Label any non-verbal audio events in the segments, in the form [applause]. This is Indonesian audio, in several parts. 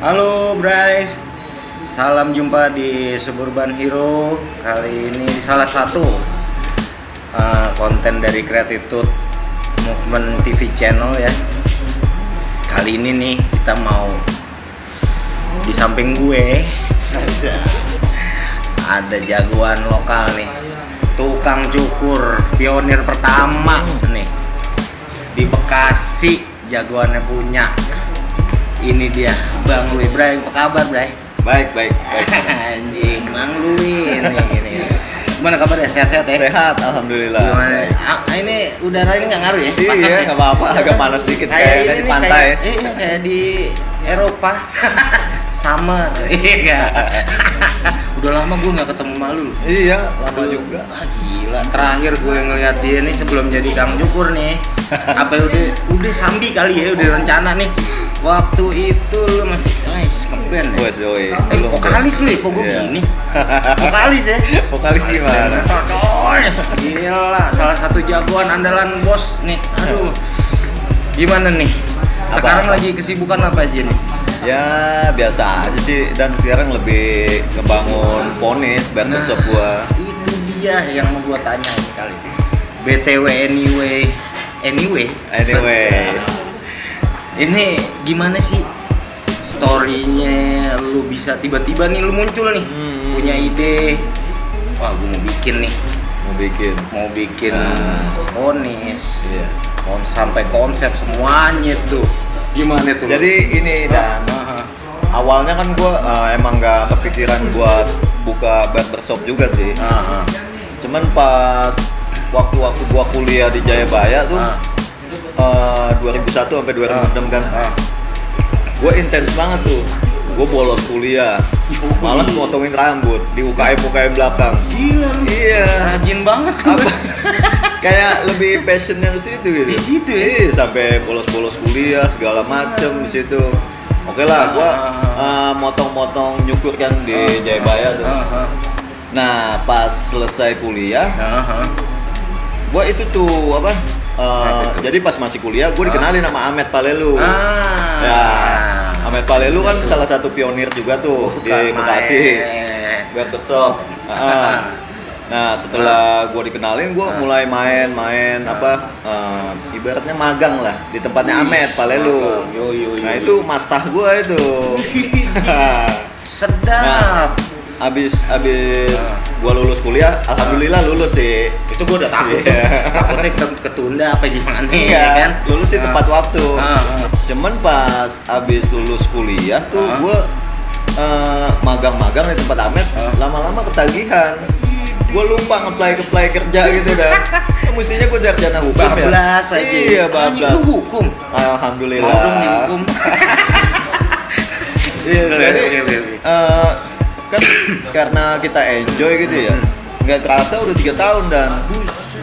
Halo Bray, salam jumpa di Suburban Hero. Kali ini di salah satu uh, konten dari Gratitude Movement TV channel ya. Kali ini nih kita mau di samping gue ada jagoan lokal nih. Tukang cukur pionir pertama nih. Di Bekasi jagoannya punya ini dia Bang Lui Bray apa kabar Bray? Baik, baik, [laughs] baik. anjing Bang Lui ini ini gimana kabar ya sehat-sehat ya? Sehat, alhamdulillah. gimana? Ah, ini udara ini nggak ngaruh ya? Iya, ya? nggak apa-apa, agak panas dikit, kayak ini di pantai. kayak, iya kayak di Eropa. [laughs] Summer. [laughs] Iya udah lama gue nggak ketemu malu. Iya, lama juga. Ah gila, terakhir gue ngeliat dia nih sebelum jadi Kang Cukur nih. Apa udah, udah sambi kali ya, udah rencana nih Waktu itu lu masih, guys, ngeband ya? Wes, yoi. Eh, vokalis lu ya, kok gue Iya. gini? [laughs] Vokalis ya? Vokalis gimana? Coy, Gila, salah satu jagoan andalan bos nih Aduh Gimana nih? Sekarang lagi kesibukan apa aja nih? Ya, biasa aja sih. Dan sekarang lebih ngebangun ponis barbershop gua. itu dia yang mau gua tanya ini kali BTW anyway Anyway Anyway. Ini gimana sih storynya lu bisa tiba-tiba nih lu muncul nih Hmm. Punya ide Wah gua mau bikin nih Mau bikin. Mau bikin Nah. ponis Iya. kon sampai konsep semuanya tuh Gimana tuh? lu? Jadi ini dan Aha. awalnya kan gua eh, emang nggak kepikiran buat buka barbershop juga sih. Aha. Cuman pas waktu-waktu gua kuliah di Jayabaya tuh Ah. Eh, 2001 sampai 2006 kan. Ah. Gue intens banget tuh. Gue bolos kuliah. Malah motongin rambut di UKM UKM belakang. Gila lu Iya. Rajin banget. Apa? Kayak lebih passionnya di situ gitu. Di situ ya? Iya, sampai bolos-bolos kuliah segala macem di situ. Oke lah, gua Ah. eh, motong-motong nyukur kan di Jayabaya tuh. Nah, pas selesai kuliah, Aha. gua itu tuh apa? Eh, tuh? jadi pas masih kuliah, gue dikenalin sama Ahmed Palelu. Ah. Ya, Ahmed Palelu kan salah satu pionir juga tuh di Bukan Bekasi. Barbershop. Ah. Nah, setelah gue dikenalin, gue Ah. mulai main-main apa? eh, ibaratnya magang lah di tempatnya Ahmed Palelu. Yo yo yo. Nah itu mastah gue itu. [laughs] sedap. Nah, abis abis Ah. gue lulus kuliah, alhamdulillah lulus sih. itu gua udah takut tuh. Iya. Takutnya ket- ketunda apa gimana Iya ya kan? lulus sih tepat waktu. Ah, ah. Cuman pas abis lulus kuliah tuh Ah. gue magang-magang di tempat Ahmed, Ah. lama-lama ketagihan. Gue lupa ngeplay ngeplay kerja gitu dah. Kan Mestinya gue sarjana hukum ya. Bablas aja. Iya bablas. Lu hukum. Alhamdulillah. Mau dong dihukum. Iya, Jadi eh, kan karena kita enjoy gitu ya, nggak terasa udah tiga tahun dan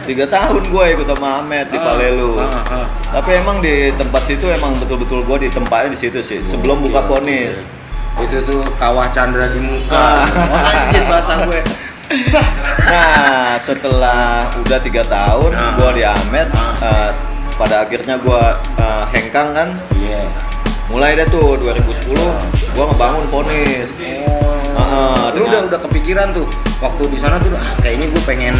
tiga tahun gue ikut sama Ahmed di Ah, Palelu. ah, ah. Tapi emang di tempat situ emang betul-betul gue ditempatnya di situ sih. Sebelum buka Gila, ponis. gila. Itu tuh kawah Chandra di muka. Ah. Anjir bahasa gue. Nah setelah udah tiga tahun Ah. gue di Ahmed, Ah. eh, pada akhirnya gua eh, hengkang kan Iya. mulai deh tuh 2010 gua ngebangun ponis Oh. Ah, lu udah udah kepikiran tuh waktu di sana tuh ah, kayaknya gue pengen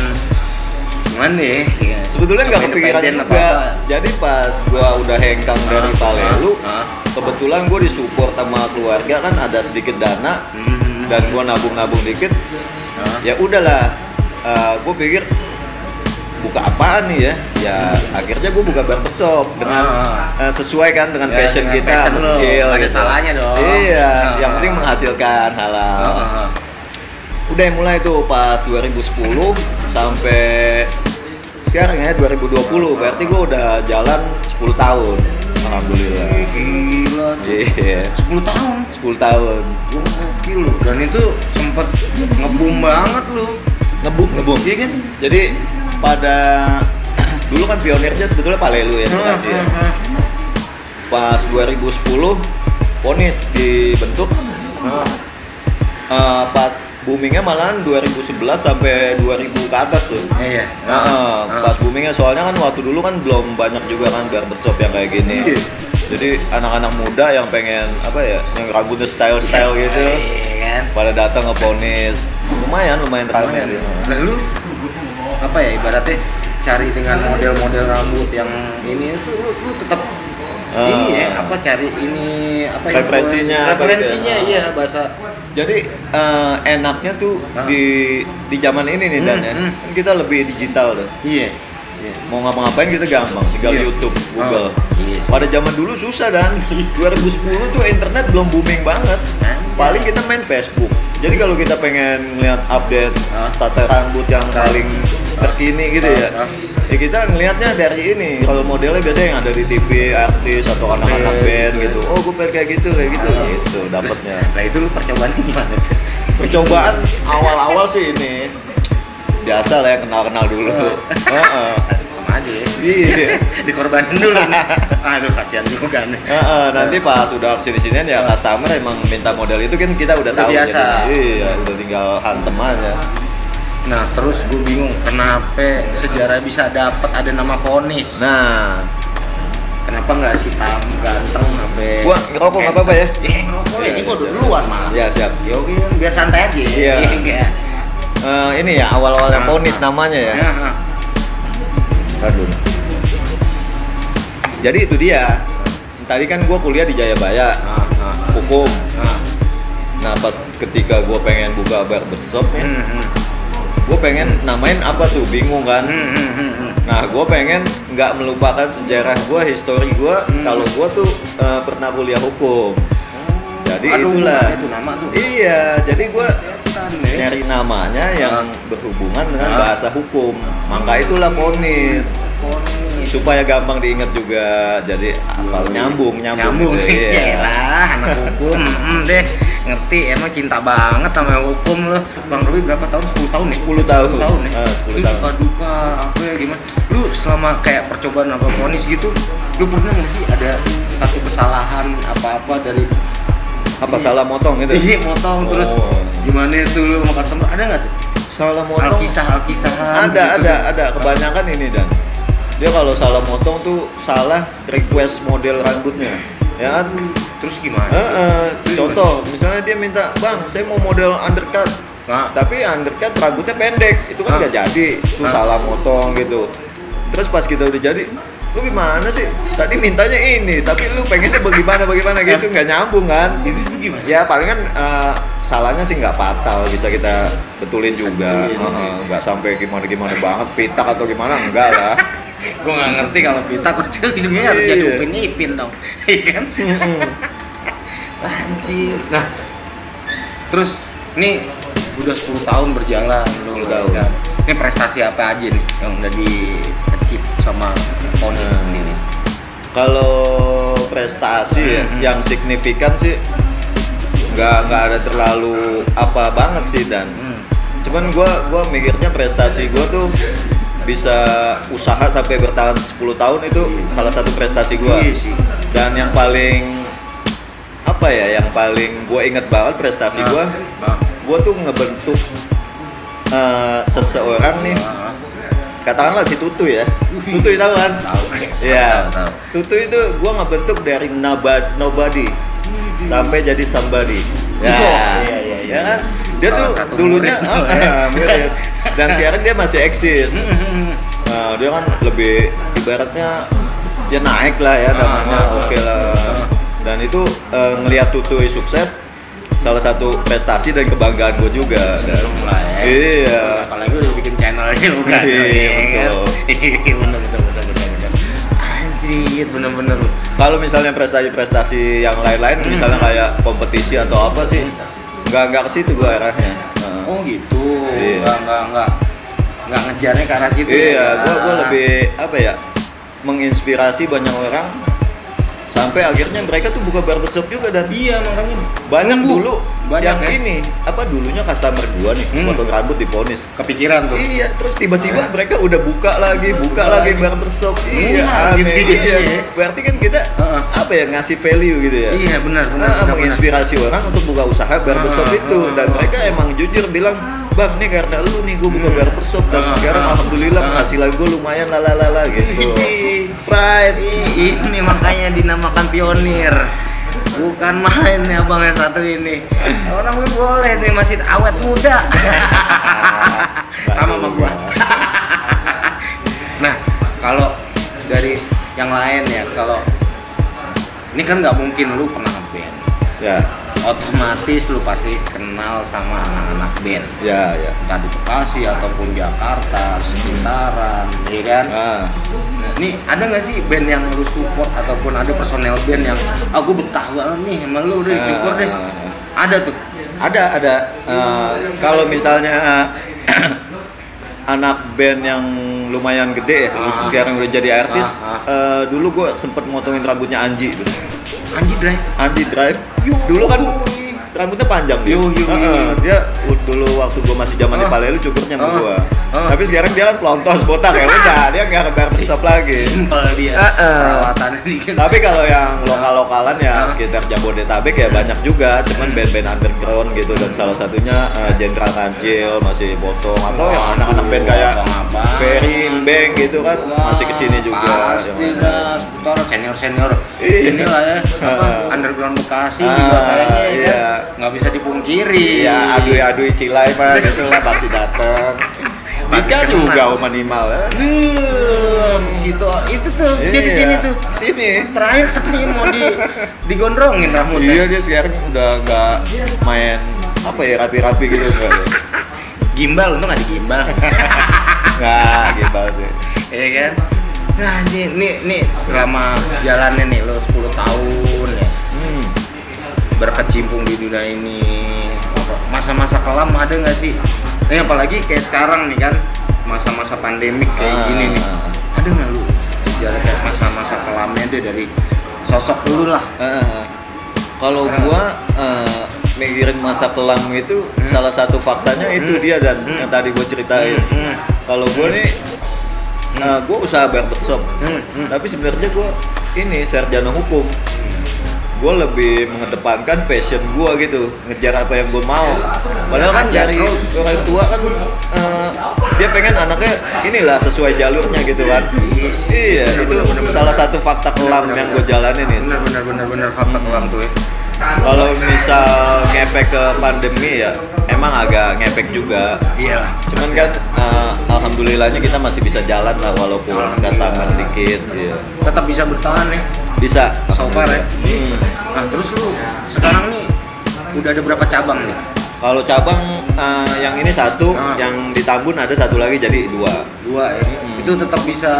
gimana ya? Sebetulnya nggak kepikiran juga apa-apa. jadi pas gua udah hengkang dari Ah, Palelu ah, ah. kebetulan gua disupport sama keluarga kan ada sedikit dana Mhm. dan gua nabung-nabung dikit Ah. ya udahlah gue pikir buka apaan nih ya ya akhirnya gue buka barbershop dengan Ah. eh, sesuai kan dengan Ya, passion dengan kita passion lo. skill ada gitu. salahnya dong. iya Ah. yang penting menghasilkan halal ah. udah mulai tuh pas 2010 sampai sekarang ya 2020 berarti gue udah jalan 10 tahun alhamdulillah Gila tuh. iya 10 tahun. 10 tahun gokil lu. Dan itu sempet ngebum banget lu. ngebum ngebum Iya kan? jadi pada [clears throat] dulu kan pionirnya sebetulnya Palelu ya Bekasi ya. Ah, ah, pas 2010 Ponis dibentuk eh, pas boomingnya malahan 2011 sampai 2000 ke atas tuh Iya. Ah, ah. pas boomingnya soalnya kan waktu dulu kan belum banyak juga kan barbershop yang kayak gini. Iya. Jadi anak-anak muda yang pengen apa ya, yang rambutnya style-style gitu, Iya kan? pada datang ke Ponis. Lumayan, lumayan ramai. Dia. Lalu apa ya ibaratnya cari dengan model-model rambut yang ini itu lu, lu tetap Ah. ini ya apa cari ini apa Referensinya apa referensinya gitu ya? iya bahasa Jadi eh, enaknya tuh Ah. di di zaman ini nih Dan Hmm, ya, hmm. kan kita lebih digital tuh. iya iya Mau ngapa-ngapain kita gampang, tinggal Iya. YouTube, Google. Oh, iya sih. Pada zaman dulu susah dan [laughs] 2010 tuh internet belum booming banget. Anjay. Paling kita main Facebook. Jadi kalau kita pengen ngeliat update Ah. tata rambut yang paling terkini gitu ya, Ah, ah. ya kita ngelihatnya dari ini. Kalau modelnya biasanya yang ada di TV, artis atau anak-anak Iya, band gitu. gitu. Oh, gue pengen kayak gitu, kayak gitu, Ah. gitu dapatnya. [laughs] nah itu lu percobaannya gimana tuh Percobaan awal-awal sih ini biasa lah ya kenal-kenal dulu. Oh. Heeh. [laughs] sama aja ya Iya. [laughs] dikorbanin dulu nih aduh kasihan juga nih Heeh, nanti pas udah ke sini sinian ya customer emang minta model itu kan kita udah Udah tahu biasa. jadinya. iya udah tinggal hantem aja nah terus gue bingung kenapa sejarah bisa dapat ada nama Ponis nah Kenapa nggak si Tam ganteng sampai Gua ngerokok nggak apa-apa ya? Iya ngerokok Iya, ini gua duluan malah. ya siap Ya oke, biar santai aja. Iya. Iya. Eh, ini ya awal-awal yang ponis ah. namanya ya Ya, ah. Aduh. jadi itu dia tadi kan gue kuliah di Jayabaya hukum ah. nah pas ketika gue pengen buka barbershop nih Hmm, hmm. Gue pengen namain apa tuh bingung kan Hmm, hmm, hmm. Nah, gue pengen nggak melupakan sejarah gue, histori gue. Hmm. Kalau gue tuh eh, pernah kuliah hukum. Jadi Aduh, itulah. tuh nama tuh? Iya, jadi gue nyari namanya yang Ah. berhubungan dengan Ah. bahasa hukum. Maka itulah fonis. Supaya gampang diingat juga. Jadi apal nyambung, nyambung. nyambung gitu, sih iya. [laughs] celah anak hukum [laughs] deh ngerti emang cinta banget sama hukum lo bang Robi berapa tahun? 10 tahun ya? 10 tahun. 10 tahun ya? Ah, 10 lu tahun. suka duka apa ya gimana? Lu selama kayak percobaan apa ponis gitu lu pernah nggak sih ada satu kesalahan apa-apa dari Apa salah motong gitu? iya motong terus Oh. gimana itu lu sama customer? Ada nggak tuh? Salah motong. alkisah alkisahan ada ada ada. Kebanyakan ini dan. Dia kalau salah motong tuh salah request model rambutnya. Ya kan terus gimana? Eh, eh, Terus contoh misalnya dia minta bang saya mau model undercut. Nah, tapi undercut rambutnya pendek itu kan Ah. nggak jadi itu Ah. salah motong gitu. Terus pas kita udah jadi lu gimana sih? Tadi mintanya ini tapi lu pengennya bagaimana bagaimana? Gitu nggak nyambung kan? Itu tuh gimana? Ya paling kan eh, salahnya sih nggak fatal bisa kita betulin Bisa juga nggak sampai gimana gimana banget pitak atau gimana enggak lah [laughs] gue nggak ngerti kalau kita kok [laughs] ujungnya harus Iya. jadi upin ipin dong [laughs] iya kan [laughs] anjir nah terus ini udah 10 tahun berjalan lu 10 tahun. kan ini prestasi apa aja nih yang udah di achieve sama Ponis Nah. sendiri kalau prestasi ya, Hmm. yang signifikan sih nggak nggak ada terlalu apa banget sih dan hmm. cuman gua gua mikirnya prestasi gua tuh bisa usaha sampai bertahan 10 tahun itu salah satu prestasi gua Iya sih. dan yang paling apa ya yang paling gue inget banget prestasi gua nah, gue tuh ngebentuk eh, seseorang nih katakanlah si Tutu ya Tutu kan tahu oke. Iya. Tahu, tahu. Tutu itu gua ngebentuk dari nobody sampai jadi somebody. Ya, Oh, iya, iya, iya. Ya kan? Dia Salah tuh dulunya murid. ah, [laughs] murid. dan sekarang dia masih eksis. Nah, dia kan lebih ibaratnya ya naik lah ya Ah, namanya, ah, ah, oke lah. ah. Dan itu eh, ngelihat Tutu sukses salah satu prestasi dan kebanggaan gue juga. Dan, lah ya. Iya. Apalagi udah bikin channel juga. Iya, ya kan? betul. Iya, bener bener bener bener bener. Anjir, bener bener. Kalau misalnya prestasi-prestasi yang lain-lain, Hmm. misalnya kayak kompetisi atau apa sih, nggak nggak ke situ gua arahnya. Nah. Oh gitu. Iya. Enggak enggak enggak enggak ngejarnya ke arah situ. iya, ya. gua gua lebih apa ya, menginspirasi banyak orang sampai akhirnya mereka tuh buka barbershop juga dan Iya, makanya banyak dulu banyak yang ya? ini apa dulunya customer gua nih Hmm. potong rambut diponis kepikiran tuh. Iya, terus tiba-tiba Eh. mereka udah buka lagi, buka, Buka lagi lagi. barbershop. Iya, aneh. gitu Iya. ya. Berarti kan kita Heeh. apa ya ngasih value gitu ya? Iya, benar benar. Nah, benar, benar. menginspirasi orang untuk buka usaha barbershop Ah, itu ah, dan ah, mereka emang jujur bilang bang nih karena lu nih gue buka Hmm. barbershop dan Ah, sekarang ah, alhamdulillah ah. penghasilan gue lumayan lalalala gitu pride Ini makanya dinamakan pionir. Bukan main ya bang yang satu ini. Orang gue boleh nih masih awet muda. Sama sama gua. nah, kalau dari yang lain ya, kalau ini kan nggak mungkin lu pernah ngeband. ya Otomatis lu pasti kenal sama anak-anak band. ya ya Entah di Bekasi ataupun Jakarta, sekitaran, ya kan? ah Nah, nih ada nggak sih band yang lu support ataupun ada personel band yang ah gue betah banget nih sama lu deh cukur deh Ah. ada tuh ada ada Eh, kalau misalnya [clears throat] anak band yang lumayan gede ya Ah. sekarang udah jadi artis Ah, eh, dulu gue sempet motongin rambutnya Anji gitu. Anji Drive Anji Drive dulu kan rambutnya panjang dia. Yo, yo, yo, Heeh, yo. dia dulu waktu gue masih zaman di Oh. Palelu cukurnya sama Oh. gua. Oh. Tapi sekarang dia kan pelontos botak ya udah dia nggak ke barbershop lagi. simple dia Ah, ah. perawatannya dikit Tapi kalau yang lokal-lokalan ya Ah. sekitar Jabodetabek ya banyak juga, cuman band-band underground gitu dan salah satunya eh, Jenderal Kancil masih potong atau yang anak-anak band kayak. Ferry, Bang gitu kan Wah, masih ke sini juga. pasti Yang- dah seputar senior senior Iya. inilah ya [laughs] apa Ah. underground Bekasi Ah, juga kayaknya ya iya. kan nggak bisa dipungkiri Iya, adui-adui cilai mah gitu lah pasti dateng. [laughs] Bisa juga Om Animal ya. Duh, situ itu tuh dia di Iya, sini tuh. Sini. terakhir katanya mau di digondrongin rambutnya. Iya dia sekarang udah nggak main apa ya rapi-rapi gitu enggak gimbal untung nggak digimbal. [laughs] Nggak gitu sih. Iya kan? Nah ini nih nih selama jalannya nih lo 10 tahun ya. Hmm. berkecimpung di dunia ini. Masa-masa kelam ada nggak sih ini apalagi kayak sekarang nih kan masa-masa pandemik kayak Ah. gini nih ada nggak lu sejarah kayak masa-masa kelamnya deh dari sosok dulu lah Heeh. Kalau Nah. gua eh, mikirin masa kelam itu Hmm. salah satu faktanya itu Hmm. dia dan Hmm. yang tadi gua ceritain. Hmm, hmm. Kalau gua nih eh, gua usaha barbershop. Hmm, hmm. Tapi sebenarnya gua ini sarjana hukum. Gue lebih mengedepankan passion gua gitu, ngejar apa yang gue mau. Padahal kan dari orang tua kan eh, dia pengen anaknya inilah sesuai jalurnya gitu kan. Iya. Iya, Bener, itu bener, bener, bener. salah satu fakta kelam yang gue jalanin itu. bener bener bener bener fakta kelam tuh ya Kalau misal ngefek ke pandemi ya, emang agak ngefek juga. iya Cuman kan eh, alhamdulillahnya kita masih bisa jalan lah walaupun customer dikit. Iya. tetap bisa bertahan ya Bisa. so far ya Hmm. nah terus lu sekarang nih udah ada berapa cabang nih Kalau cabang eh, yang ini satu, Ah. yang di Tambun ada satu lagi jadi dua. dua ya Hmm. itu tetap bisa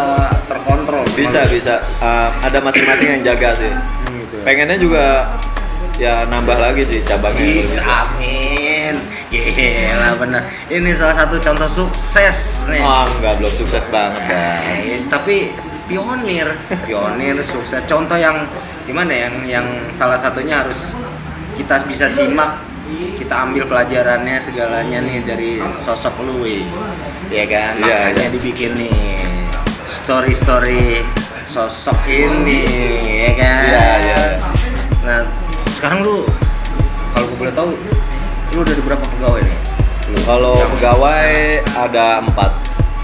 terkontrol Bisa bisa. Eh, ada masing-masing yang jaga sih. Hmm, gitu ya. Pengennya juga ya nambah lagi sih cabangnya. bisa amin bener ini salah satu contoh sukses nih Oh enggak belum sukses banget dah. Eh, tapi pionir pionir sukses contoh yang gimana yang yang salah satunya harus kita bisa simak kita ambil pelajarannya segalanya nih dari sosok weh. ya kan Iya, makanya iya. dibikin nih story story sosok ini ya kan Iya, iya. nah sekarang lu kalau gue boleh tahu lu udah berapa pegawai nih Kalau pegawai ada empat.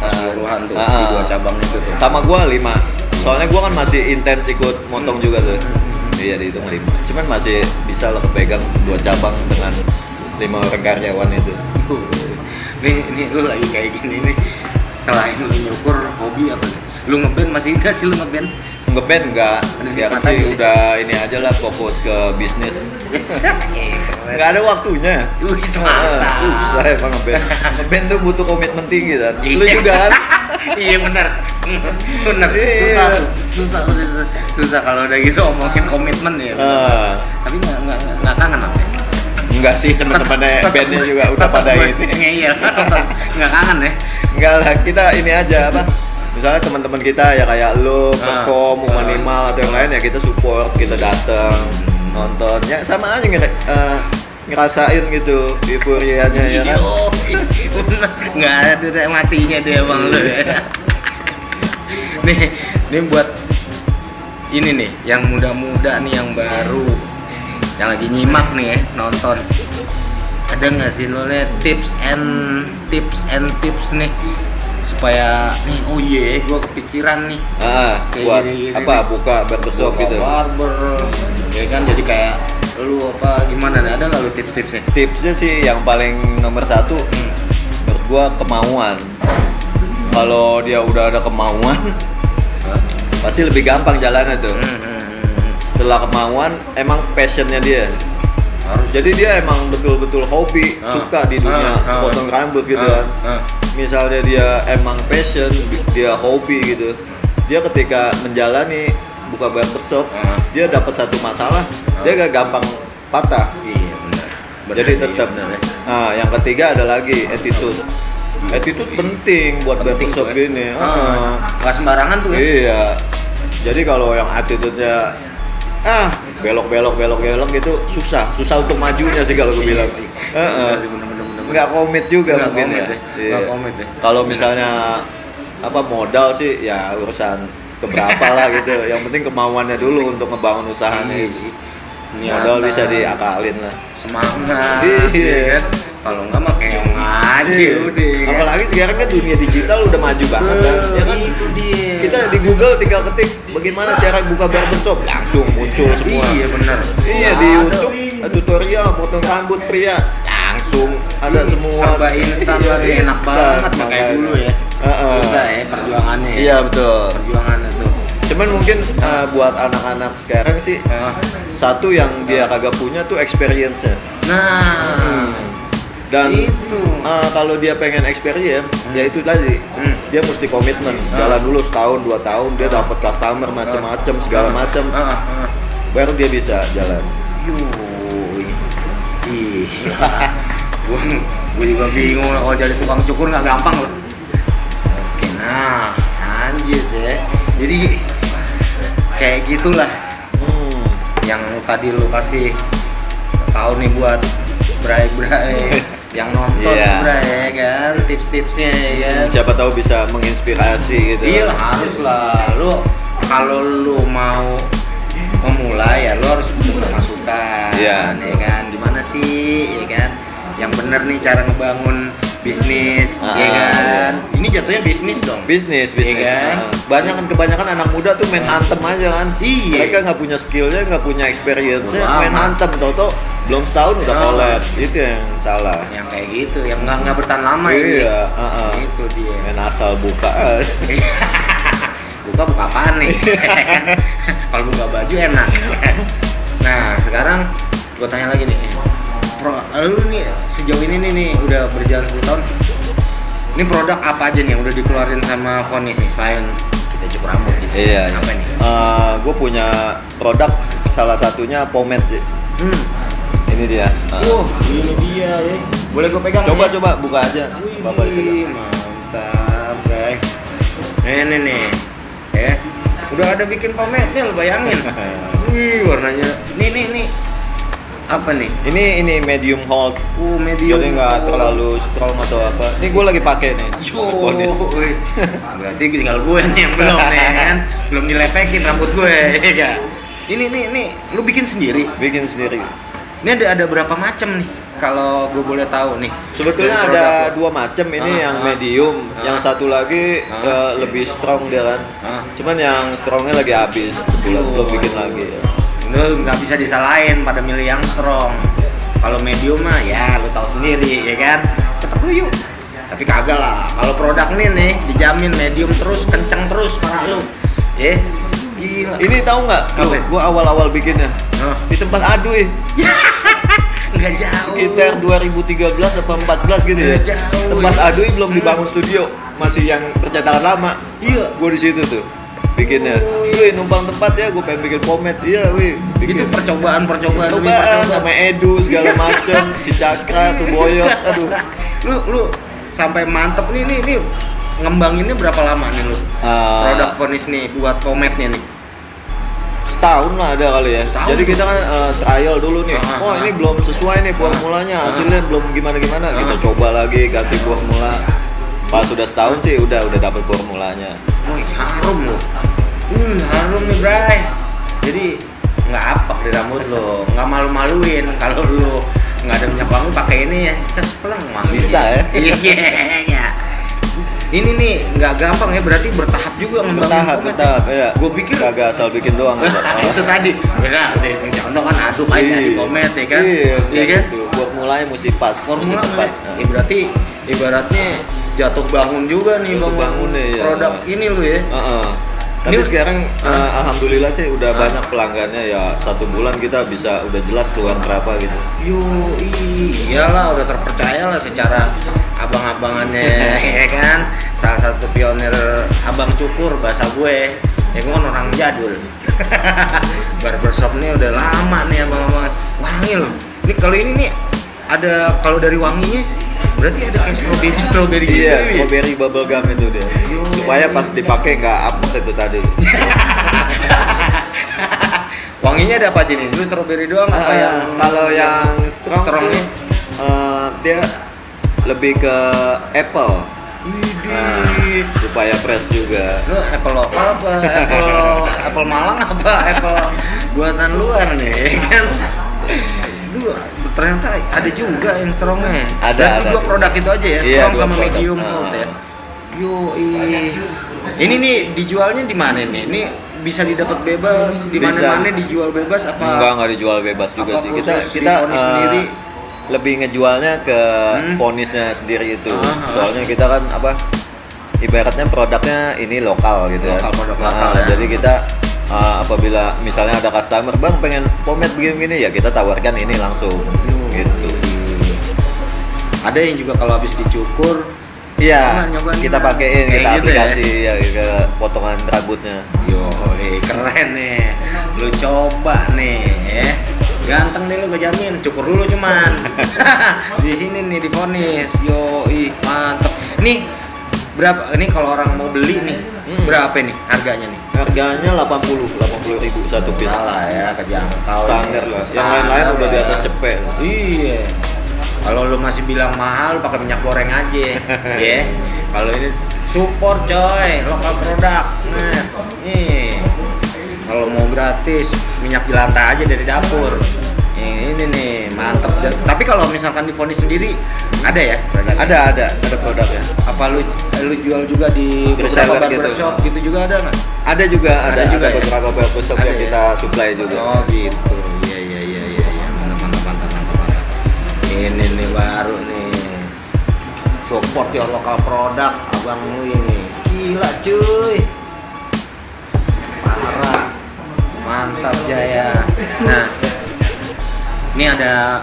keseluruhan tuh di ah. dua cabang itu tuh. Sama gua lima. soalnya gua kan masih intens ikut motong juga tuh. Iya dihitung lima. Cuman masih bisa lah kepegang dua cabang dengan lima orang karyawan itu. Nih nih lu lagi kayak gini nih. Selain lu nyukur hobi apa lu ngeband masih enggak sih lu ngeband? Ngeband enggak sekarang sih aja ya? udah ini aja lah fokus ke bisnis nggak ada waktunya. Wih, mantap. susah emang ngeband. Ngeband tuh butuh komitmen tinggi kan lu Iya. juga kan? [laughs] Iya benar. [laughs] Benar. Iya. susah tuh. Susah susah, susah. Kalau udah gitu omongin komitmen ya. Ah, tapi nggak nggak nggak kangen apa enggak sih teman-temannya bandnya juga udah pada ini. Iya tetap nggak kangen ya. Enggak lah kita ini aja apa? Misalnya teman-teman kita ya kayak lo Ah. perform Ah. minimal atau yang lain ya kita support kita datang nonton ya sama aja ngera- eh, ngerasain gitu euforianya ya kan [laughs] nggak ada matinya dia bang lu ya. [laughs] nih, nih buat ini nih, yang muda-muda nih yang baru, yang lagi nyimak nih ya, nonton. Ada nggak sih lo liat tips and tips and tips nih supaya nih oh iya gue kepikiran nih ah Kayak buat gini-gini apa nih. buka barbershop Buka gitu barber ya kan? Jadi kayak lu apa gimana? Nih ada nggak lu tips-tipsnya? Tipsnya sih yang paling nomor satu Hmm. menurut gua kemauan. Kalau dia udah ada kemauan pasti lebih gampang jalannya tuh. Hmm, hmm, hmm, hmm. setelah kemauan emang passionnya dia. Harus. Jadi dia emang betul-betul hobi Ah. suka di dunia Ah, ah. potong rambut gitu kan. misalnya dia emang passion dia hobi gitu. Dia ketika menjalani buka barbershop Ah. dia dapat satu masalah dia gak gampang patah Iya benar. Benar, jadi iya, tetap benar, ya. nah yang ketiga ada lagi attitude attitude penting buat Penting barbershop tuh, ya. gini Ah, Ah. nggak sembarangan tuh ya. iya jadi kalau yang attitude-nya ah belok belok belok belok gitu susah susah untuk majunya sih kalau gue Iya bilang sih. Iya bener. nggak komit juga Nggak mungkin komit ya, ya. Iya. Komit ya. kalau misalnya apa modal sih ya urusan keberapa lah gitu yang penting kemauannya dulu untuk ngebangun usahanya Iya itu. sih. modal bisa diakalin lah semangat. Iya. ya kan? Kalau nggak mah keong aja Iya. udah. kan? apalagi sekarang kan dunia digital udah maju banget kan ya kan itu dia. kita di Google tinggal ketik bagaimana cara buka barbershop langsung muncul semua Iya benar. Iya di YouTube tutorial potong rambut pria langsung ada semua serba instan lagi enak banget kayak dulu ya. Susah ya perjuangannya. ya. Iya betul. Perjuangannya tuh. Cuman mungkin uh, buat anak-anak sekarang sih Ah. satu yang dia kagak punya tuh experience-nya. Nah, Dan itu. uh, kalau dia pengen experience, ya itu tadi Hmm. dia mesti komitmen. Ah. Jalan dulu setahun dua tahun dia Ah. dapat customer macam-macam segala macam, ah, ah. baru dia bisa jalan. Yuh. Gue juga bingung lah kalau jadi tukang cukur nggak gampang loh. Oke, nah lanjut ya. Jadi kayak gitulah Hmm. yang tadi lu kasih tahu nih buat bray-bray [laughs] yang nonton Iya. bray ya kan tips-tipsnya ya kan. Siapa tahu bisa menginspirasi gitu. Iya harus lah. Lu kalau lu mau memulai ya lu harus butuh masukan Iya. ya kan. Gimana sih ya kan? Yang bener nih cara ngebangun bisnis Ah, ya kan. Ini jatuhnya bisnis dong. bisnis bisnis Iya kan? Nah, banyak kan kebanyakan anak muda tuh main antem aja kan Iya. mereka nggak punya skillnya nggak punya experience Bodo main antem toto belum setahun udah Ah. kolaps itu yang salah Yang kayak gitu, yang nggak nggak bertahan lama ya. iya uh-uh. Itu dia. main asal buka [laughs] buka buka apaan nih [laughs] kalau buka baju enak nah sekarang gue tanya lagi nih pro lu nih sejauh ini nih, nih udah berjalan 10 tahun. Ini produk apa aja nih yang udah dikeluarin sama Fonis nih selain kita cukur rambut gitu? Iya. Apa nih? Gue punya produk salah satunya pomade sih. Hmm. ini dia. Uh, Wah, ini dia ya. Boleh gue pegang coba ya? coba buka aja. Bapak dipegang. mantap guys. Ini nih ya udah ada bikin pomade-nya lo bayangin. [laughs] Wih warnanya. Nih nih nih apa nih? Ini ini medium hold. Uh medium jadi nggak terlalu strong atau apa. Ini gue lagi pakai nih. Yo, [laughs] berarti tinggal gue nih yang belum nih kan? Belum dilepekin rambut gue [laughs] ya ini nih nih lu bikin sendiri? Bikin sendiri. Ini ada ada berapa macam nih? Kalau gue boleh tahu nih. Sebetulnya ada dua macam ini Ah, yang ah. medium, Ah. yang satu lagi Ah. eh, lebih strong dia kan. Ah. Cuman yang strongnya lagi habis, belum Oh. bikin lagi. Ya. Lu nggak bisa disalahin pada milih yang strong. Kalau medium mah ya lu tahu sendiri ya kan? Cepet lu yuk. Tapi kagak lah. Kalau produk nih nih dijamin medium terus kenceng terus para lu. Ya. Gila. Ini tahu nggak? Gua awal-awal bikinnya. Hah? di tempat aduy [laughs] nggak jauh. Sekitar 2013 atau 14 gitu ya. Jauh, Tempat ya. aduy belum dibangun studio, masih yang percetakan lama. iya. Gua di situ tuh bikinnya. Wih, numpang tempat ya, gua pengen bikin pomet. Iya, wih. itu Bikin. percobaan percobaan demi Cobaan percobaan sama Edu segala macem, si Cakra tuh boyot, aduh. lu lu sampai mantep nih nih nih ngembanginnya berapa lama nih lu Ah, produk Vonis nih buat kometnya nih setahun lah ada kali ya. Setahun? Jadi kita kan eh, trial dulu nih. Ah, oh ini belum sesuai nih formulanya, hasilnya belum gimana gimana. Kita coba lagi ganti formula. Pas sudah setahun sih udah udah dapet formulanya. Wih, harum loh. Hmm, harum nih, Bray. Jadi nggak apak di rambut lo, nggak malu-maluin kalau lo nggak ada minyak wangi pakai ini ya, cas peleng wangi. Bisa ya? Iya, iya. Ini nih nggak gampang ya, berarti bertahap juga ngembangin Bertahap, bertahap ya. ya. Gue pikir kagak asal bikin doang. [laughs] itu tadi benar deh contoh kan aduk aja di komet ya kan Iya, iya kan Gitu. Formulanya mesti pas, formula mesti tepat. kan, ya berarti ibaratnya jatuh bangun juga nih Jatuh bangun, bangun nih, ya. produk ini lo ya Nah, Heeh. Tapi Ini- sekarang Ah. eh, alhamdulillah sih udah Ah. banyak pelanggannya ya satu bulan kita bisa udah jelas keluar berapa gitu. Yo, iyalah udah terpercaya lah secara abang-abangannya [laughs] ya kan. Salah satu pionir abang cukur bahasa gue. Ya gue kan orang jadul. [laughs] Barbershop nih udah lama nih abang-abangan. Wangi loh. Ini kalau ini nih ada kalau dari wanginya berarti ada kayak strawberry strawberry gitu. Iya, ya? strawberry bubble gum itu dia. Supaya pas dipakai nggak apek itu tadi. [laughs] Wanginya ada apa aja nih? Lu strawberry doang apa Ah, yang kalau yang strong tuh, eh, dia lebih ke apple. Nah, supaya fresh juga. lu apple lokal apa apple apple Malang apa apple buatan luar nih kan itu ternyata ada juga yang strongnya Ada, ada. dua produk itu aja ya Iya, strong sama produk. medium Ah. cold ya yo ini nih dijualnya di mana nih ini bisa didapat bebas di mana-mana dijual bebas apa Enggak, enggak dijual bebas juga sih. Kita kita eh, sendiri? lebih ngejualnya ke Hmm. fonisnya sendiri itu. Ah, ah. Soalnya kita kan apa ibaratnya produknya ini lokal gitu ya. Lokal, produk Nah, lokal ya. Jadi kita eh, apabila misalnya ada customer, "Bang, pengen pomade begini-begini," ya kita tawarkan ini langsung. Gitu. ada yang juga kalau habis dicukur Iya, kita pakein, Kayak kita gitu ya? aplikasi ya ke potongan rambutnya. Yo, eh, keren nih. Lu coba nih, ya. Ganteng nih lu gue jamin. Cukur dulu cuman. [laughs] [laughs] di sini nih di Ponis. Yo, ih, mantep. Nih berapa ini kalau orang mau beli nih Hmm. berapa nih harganya nih? Harganya 80, 80 ribu satu piece. salah ya kejangkau Standar lah. Yang lain-lain udah di atas cepet. iya. Kalau lu masih bilang mahal pakai minyak goreng aja. [laughs] Ya kalau ini support coy. Lokal produk. Nah nih. Kalau mau gratis minyak jelantah aja dari dapur. Ini nih mantep Dan- tapi kalau misalkan di Foni sendiri ada ya produknya? Ada, ada, ada produknya. apa lu lu jual juga di Reseller beberapa gitu. barbershop gitu. juga ada nggak Ada juga, Ada ada, juga ada ya? beberapa barbershop Ada yang ya? kita supply juga. Oh gitu, iya iya iya iya iya mantap mantap mantap mantap mantap. Ini nih baru nih support your lokal produk abang lu ini gila cuy parah mantap Jaya. Nah ini ada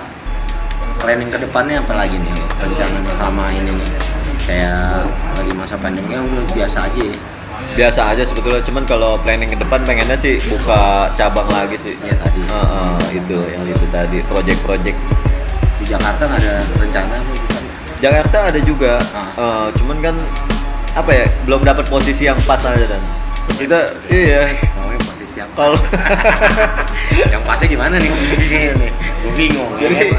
planning ke depannya apa lagi nih rencana selama ini nih kayak lagi masa pandemi ya udah biasa aja ya Biasa aja sebetulnya, cuman kalau planning ke depan pengennya sih buka cabang lagi sih. ya tadi Heeh, itu yang itu tadi, project-project. di Jakarta nggak ada rencana apa bukan? Jakarta ada juga, Ah. eh, cuman kan apa ya, belum dapat posisi yang pas aja dan kita iya Yang kalau [laughs] yang pasnya gimana nih posisinya nih? Gue bingung. jadi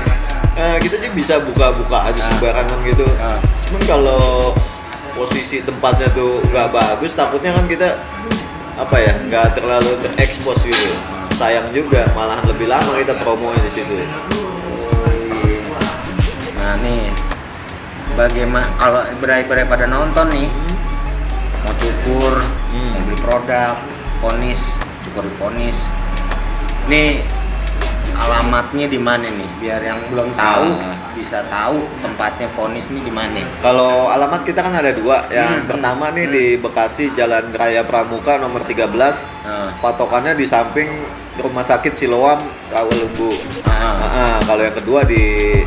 eh, kita sih bisa buka-buka aja Ah. sembarangan gitu. Ah. Cuman kalau posisi tempatnya tuh nggak bagus, takutnya kan kita apa ya nggak terlalu terekspos gitu. Sayang juga, malahan lebih lama kita promonya di situ. Nah nih, bagaimana kalau berai-berai pada nonton nih, mau cukur, Hmm. mau beli produk, vonis, cukur di vonis. Nih alamatnya di mana nih? Biar yang belum tahu Ah. bisa tahu tempatnya vonis nih di mana. Kalau alamat kita kan ada dua. Yang Hmm. pertama nih Hmm. di Bekasi Jalan Raya Pramuka nomor 13. Nah, Patokannya di samping Rumah Sakit Siloam Rawalumbu. ah, Nah, kalau yang kedua di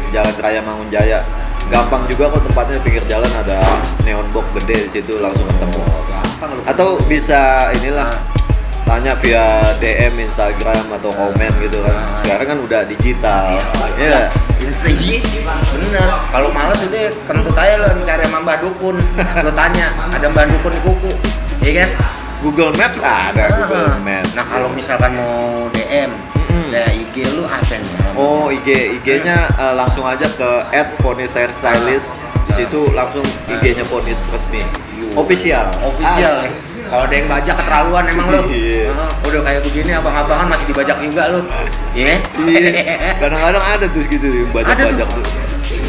Jalan Raya Mangunjaya. Gampang juga kok tempatnya di pinggir jalan ada neon box gede di situ langsung ketemu. oh, gampang. Atau bisa inilah tanya via DM Instagram atau komen gitu kan. Sekarang kan udah digital. Iya. Insta iya sih, bener. Kalau males udah kentut aja lo cari sama Dukun. Lo tanya, ada Mbah Dukun di kuku, iya kan? Google Maps ada Google. Maps. Nah kalau misalkan mau DM, ya IG lu apa nih? Oh IG IG-nya eh, langsung aja ke @fonis_hairstylist. Di Ah. situ langsung IG-nya Fonis resmi. Official. Official. Ah. Kalau ada yang bajak keterlaluan emang lo. Iya. Ah, udah kayak begini abang-abangan masih dibajak juga lo. Iya. Iya. Kadang-kadang ada tuh gitu bajak-bajak tuh.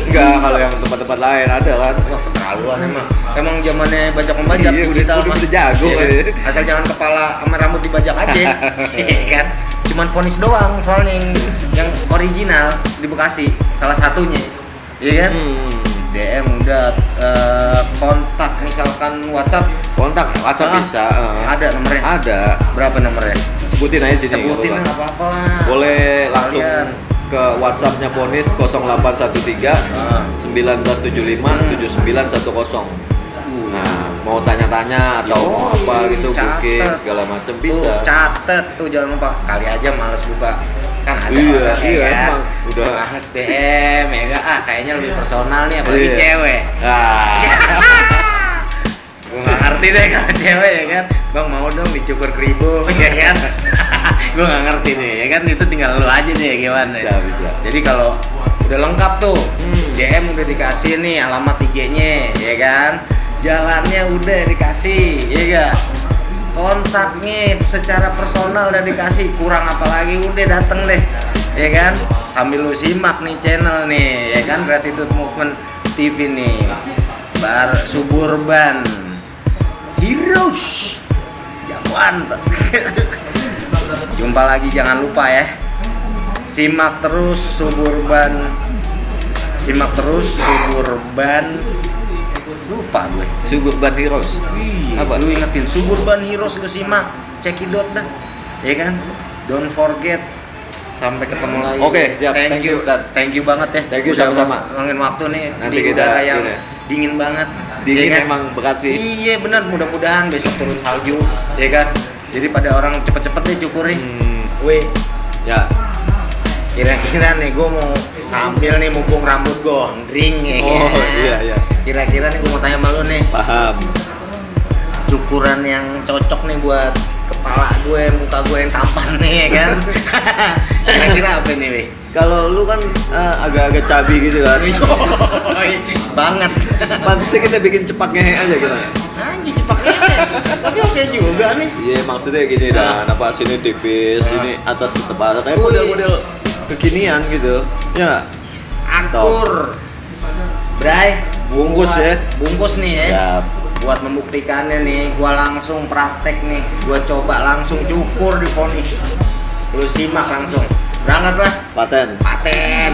Enggak, kalau yang tempat-tempat lain ada kan. Wah keterlaluan emang. Emang zamannya bajak membajak Iya, udah- udah- mah. udah jago, Iya kan? ya. Asal jangan kepala sama rambut dibajak aja. [laughs] Iya kan? Cuman vonis doang soalnya yang, yang original di Bekasi salah satunya. Iya kan? Hmm. DM udah eh, kontak misalkan WhatsApp Kontak WhatsApp Ah, bisa. eh. ada nomornya. Ada. Berapa nomornya? Sebutin aja sini. Sebutin apa-apa. apa-apa lah. Boleh langsung Kalian. ke WhatsAppnya Ponis 0813 Ah. 1975 Hmm. 7910. Uh. Nah, mau tanya-tanya atau Yoi, mau apa gitu catet. booking segala macam Tuh, bisa. catet tuh jangan lupa. Kali aja males buka. Kan ada Iya, orang ya iya, kan? emang. Udah. males DM ya kan? Ah, kayaknya lebih personal nih apalagi Iya. cewek. Ah. Gue gak ngerti deh kalau cewek ya kan. Bang mau dong dicukur keribu [laughs] ya kan? Gue gak ngerti deh ya kan itu tinggal lu aja deh gimana. Bisa, bisa. Jadi kalau udah lengkap tuh, Hmm. DM udah dikasih nih alamat IG-nya, ya kan? Jalannya udah dikasih, ya gak? Kontaknya secara personal udah dikasih, kurang apa lagi? Udah dateng deh, ya kan? Sambil lu simak nih channel nih, ya kan? Gratitude Movement TV nih, Bar Suburban. Heroes, jagoan. Jumpa lagi jangan lupa ya. Simak terus suburban. Simak terus suburban lupa gue Suburban Heroes. Wih, Apa? lu ingetin suburban heroes lu simak cekidot dah ya kan don't forget sampai ketemu lagi Oke, siap. thank, Thank you you, Dan. thank you banget ya Thank you, sama-sama. ngangin waktu nih Nanti di kita udara yang ini. dingin banget Dingin ya kan? emang Bekasi. iya benar mudah-mudahan besok turun salju ya kan jadi pada orang cepet-cepet deh cukur nih Hmm, Weh, ya. kira-kira nih gue mau sambil nih mumpung rambut gondring ya Oh, kan? iya, iya. Kira-kira nih gue mau tanya sama lu nih Paham. cukuran yang cocok nih buat kepala gue muka gue yang tampan nih ya kan [laughs] kira-kira apa nih weh Kalau lu kan eh, agak-agak cabi gitu kan. Banget Pantasnya kita bikin cepak ngehe aja gimana? anjir cepatnya tapi oke juga nih Iya maksudnya gini Ah. dan apa sini tipis, Ah. sini atas tetap ada kayak model-model kekinian gitu. Ya. akur Bray Bungkus Buat- ya. bungkus nih ya Siap. buat membuktikannya nih gua langsung praktek nih gua coba langsung cukur di vonis lu simak langsung berangkat lah Paten. paten